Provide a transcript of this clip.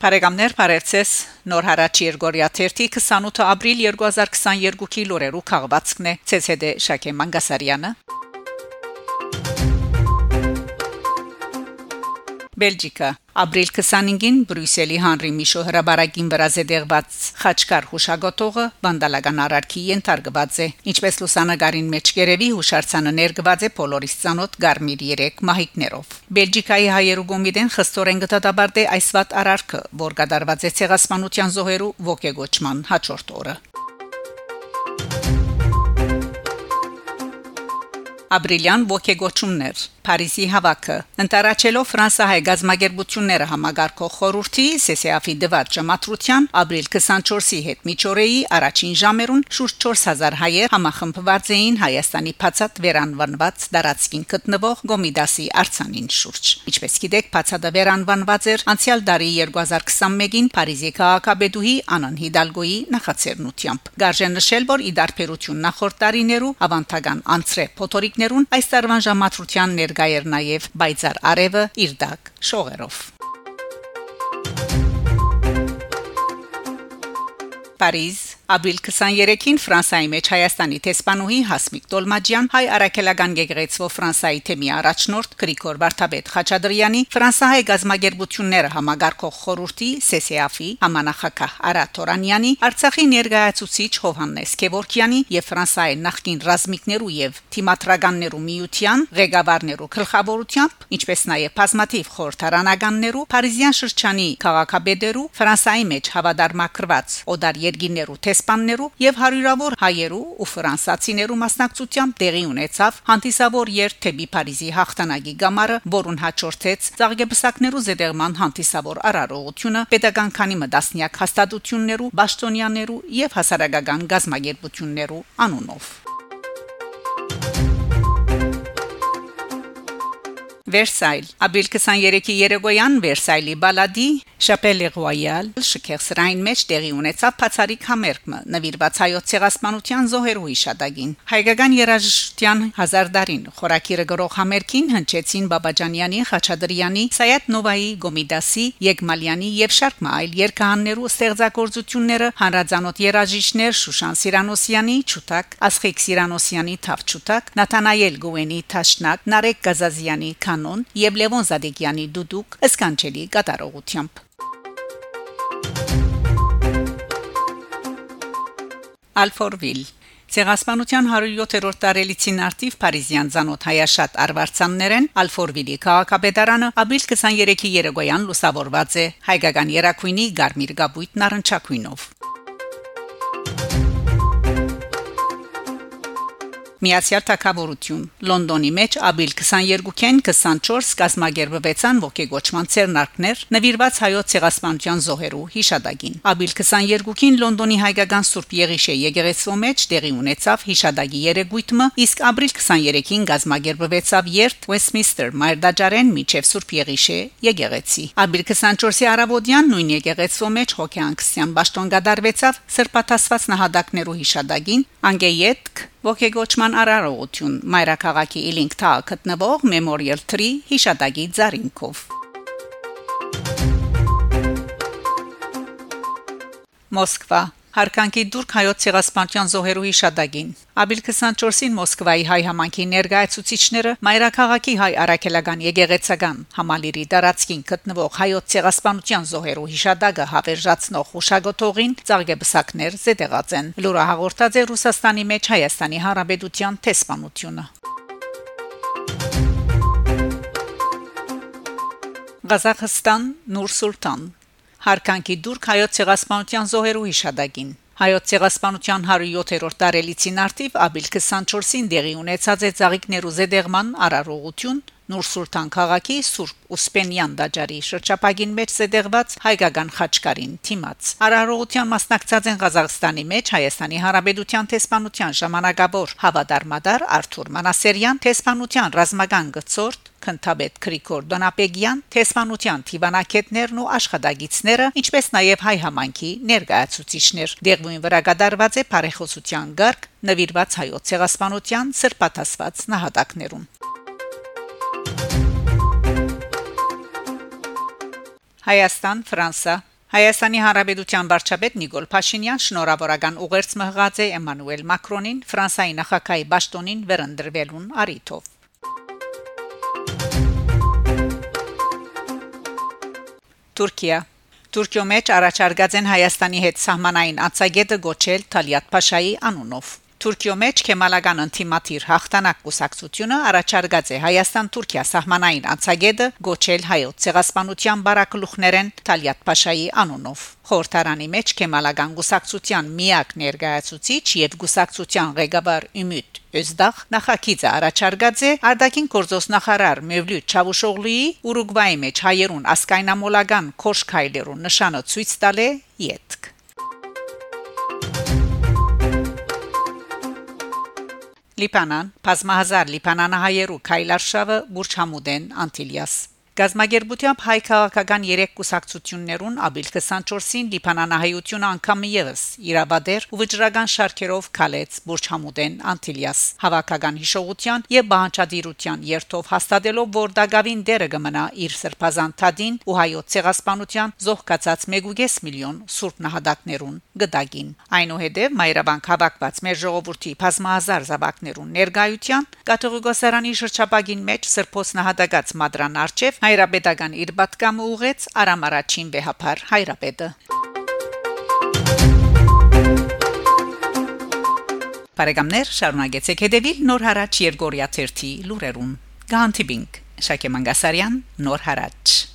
Բարեկամներ Փարեցես Նոր հարաճ Երգորիա 28 ապրիլ 2022-ի լուրերու քաղվածքն է ՑՍԴ Շակե Մանգասարյանը Բելգիկա Ապրիլ 25-ին Բրյուսելի Հանրի Միշո հրաբարագին վրա զետեղված Խաչկար հուշագոտողը վանդալական արարքի ենթարկված է ինչպես լուսանգարին մեջ գերեվի հուշարձանը ներգված է Պոլորիս ցանոթ Գարմիր 3 մահիկներով Բելգիկայի հայերու գոմիդեն խստորեն գտադաբարդե այսվատ արարքը որ կդարված է ցեղասպանության զոհերու ողեգոճման հաջորդ օրը Ապրիլյան ողեգոճումներ Փարիզի հավաքը ընտարաչելով Ֆրանսահայ գազագերբությունները համագարկող խորհրդի CCAF-ի դված ճամատրության ապրիլ 24-ի հետ միջօրեի առաջին ժամերուն շուրջ 4000 հայեր համախմբված էին Հայաստանի փածատ վերանվանված դարածքին գտնվող Գոմիդասի արցանին շուրջ ինչպես գիտեք փածատը վերանվանված էր անցյալ տարի 2021-ին Փարիզի քաղաքաբեդուհի Անան Հիդալգոյի նախաձեռնությամբ գարժեն նշել որ ի դարբերություն նախորդ տարիներու ավանդական անցրե փոթորիկներուն այս տարվան ժամատրության ներ ներկայ էր նաև բայցար արևը իր դակ շողերով Փարիզ Ապրիլ 23-ին Ֆրանսիայի մեջ Հայաստանի տեսփանուհի Հասմիկ Տոլմաջյան հայ արաքելական գեգրեցվո Ֆրանսիայի թեմի առաջնորդ Գրիգոր Վարդապետ Խաչատրյանի Ֆրանսահայ գազագերբությունները համագարկող խորհրդի CCAF-ի համանախակահ Արա Թորանյանի Արցախի ներկայացուցիչ Հովհաննես Քևորքյանի եւ Ֆրանսիայի նախկին ռազմիկներու եւ թիմատրագաններու միության ղեկավարներու գլխավորությամբ ինչպես նաեւ բազմաթիվ խորհրդարանականներու Փարիզյան շրջանի քաղաքաբեդերու Ֆրանսիայի մեջ հավադարմակրված օդար երգիներու դեսպաններու եւ հարյուրավոր հայերու ու ֆրանսացիներու մասնակցությամբ տեղի ունեցավ հանդիսավոր երթ թեպի Փարիզի հաղթանակի գամարը, որուն հաջորդեց Զարգեբսակներու զետեղման հանդիսավոր արարողությունը, pedagogan քանի մտասնյակ հաստատություններու, ճշտոնյաներու եւ հասարակական գազագերբություններու անունով Վերսայլ Ապրիլ 23-ի Երեգոյան Վերսայլի բալադի Շապելի Ռոյալ շքերսրային մեջ տեղի ունեցավ բացարիք համերգը նվիրված հայոց ցեղասպանության զոհերու հիշադակին հայկական երաժշտության հազար դարին խորակիրը գրող համերգին հնչեցին Բաբաջանյանի Խաչադրյանի Սայեդ Նովայի Գոմիդասի Եգմալյանի եւ շարք այլ երկհաններու ստեղծագործությունները հանրազանոթ երաժիշտներ Շուշան Սիրանոսյանի Չուտակ Ասխիկ Սիրանոսյանի Թավչուտակ Նաթանայել Գուենի Թաշնակ Նարեկ Գազազյանի կանոն եւ Լևոն Զադեկյանի դուդուկ ըսկանչելի կատարողությամբ Ալֆորվիլ. Ցեղասպանության 107-րդ տարելիցին արտիվ Փարիզյան ցանոթ հայաշատ արվարձաններեն Ալֆորվիլի քաղաքապետարանը ապրիլ 23-ի երեգոյան լուսավորված է հայկական երակույնի Գարմիր Գաբույտ նարնչակույնով Միացյալ Թագավորություն Լոնդոնի մեջ ապրիլ 22-ին 24 կազմակերպվեցան ողեգոճման ցերնարկներ նվիրված հայոց ցեղասպանության զոհերու հիշադակին ապրիլ 22-ին Լոնդոնի հայկական Սուրբ Եղիշե եկեղեցու մեջ տեղի ունեցավ հիշադակի երեգույթը իսկ ապրիլ 23-ին կազմակերպվեցավ երթ Westminster Մայրդաջարեն միջև Սուրբ Եղիշե եկեղեցի ապրիլ 24-ի արաբոդյան նույն եկեղեցու մեջ հոգեանքսյան ճաշտոն գդարվեցավ սրբաթասված նահատակներու հիշադակին անգեյետք ողեգոճման արարողություն Մայրաքաղաքի Իլինգթա գտնվող Memorial 3 հիշատակի ծառինքով Մոսկվա Հարկանքի դուրք հայոց ցեղասպանության զոհերու հիշադակին Ապրիլ 24-ին Մոսկվայի հայ համանքի ներկայացուցիչները Մայրաքաղաքի հայ արաքելական եկեղեցական համալիրի դարածքին գտնվող հայոց ցեղասպանության զոհերու հիշադակը հավերժացնող հուշագոտողին ցարգեբսակներ զետեղած են լուրը հաղորդած է Ռուսաստանի մեջ Հայաստանի Հանրապետության տեսփանությունը Ղազախստան Նուր Սուլտան Հարկանքի դուրք հայոց ցեղասպանության զոհերու հիշադակին Հայոց ցեղասպանության 107-րդ տարելիցին արդիվ ապրիլ 24-ին դեղի ունեցած է ցաղիկներու զեդեղման արարողություն Նուր Սուլտան քաղաքի Սուրբ Ուսպենյան դաջարի շրջապագին մեջ զեդեղված հայկական խաչկարին թիմած արարողության մասնակցած են Ղազախստանի մեջ Հայաստանի Հանրապետության տեսփանության ժամանակավոր հավադարմադար Արթուր Մանասերյան տեսփանության ռազմական գծորդ Քնթաբեդ Գրիգոր Դոնապեգյան տեսփանության Տիվանակետներն ու աշխատագիտները, ինչպես նաև հայ համանքի ներկայացուցիչներ։ Դերվույն վրա գդարված է բարեխոսության գարկ նվիրված հայոց ցեղասպանության սրբաթասված նահատակներուն։ Հայաստան, Ֆրանսա, Հայաստանի Հանրապետության վարչապետ Նիկոլ Փաշինյան շնորհավորական ուղերձ մղած է Էմանուել Մակրոնին Ֆրանսայի նախագահի ճաշտոնին վերընտրվելուն արիթով։ Թուրքիա Թուրքիո մեջ առաջարկած են Հայաստանի հետ սահմանային ացագետը գոչել Թալիատ Փաշայի անունով։ Թուրքիո մեջ Քեմալական անտիմատիր հաղթանակ կուսակցությունը առաջարկած է Հայաստան-Թուրքիա սահմանային անցագեդը գոչել հայոց ցեղասպանության բարակլուխներեն Թալիատ Փաշայի անունով։ Խորհրդարանի մեջ Քեմալական կուսակցության միակ ներկայացուցիչ եւ կուսակցության ղեկավար Ումիտ Özdag նախագիծը առաջարկած է Արդակին գործոստնախարար Մևլութ Չավուշօղլուի Ուրուգվայի մեջ հայերուն ասկայնամոլական կոշքայլերուն նշանը ցույց տալը յետք Լիբանան, բազմահազար լիբանանահայերու քայլարշավը Բուրչամուդեն Անտիլիաս Գազագերբությամբ հայ քաղաքական 3 կուսակցություններուն ապրիլ 24-ին Լիբանանահայությունը անգամ եւս իրավադեր ու վճռական շարքերով քալեց Բուրչհամուդեն Անտիլիաս հավաքական հիշողության եւ բանջադիրության երթով հաստատելով որ Դագավին դերը կմնա իր սրբազան թադին ու հայոց ցեղասպանության զոհկացած 1.5 միլիոն սուրբ նահատակներուն գդագին այնուհետև մայրաբանք հավաքված մեր ժողովրդի բազմահազար զավակներուն ներկայության կաթողիկոսարանի շրջապագին մեջ սրբոց նահատակած մադրան արչև հայրապետական իր պատկամը ուղեց Արամ առաջին վեհապար հայրապետը Բարեկամներ շարունակեցեք հետևել Նոր հարաճ Երգորիա 1-ի լուրերուն Գանտիբինգ Շակե Մանգասարյան Նոր հարաճ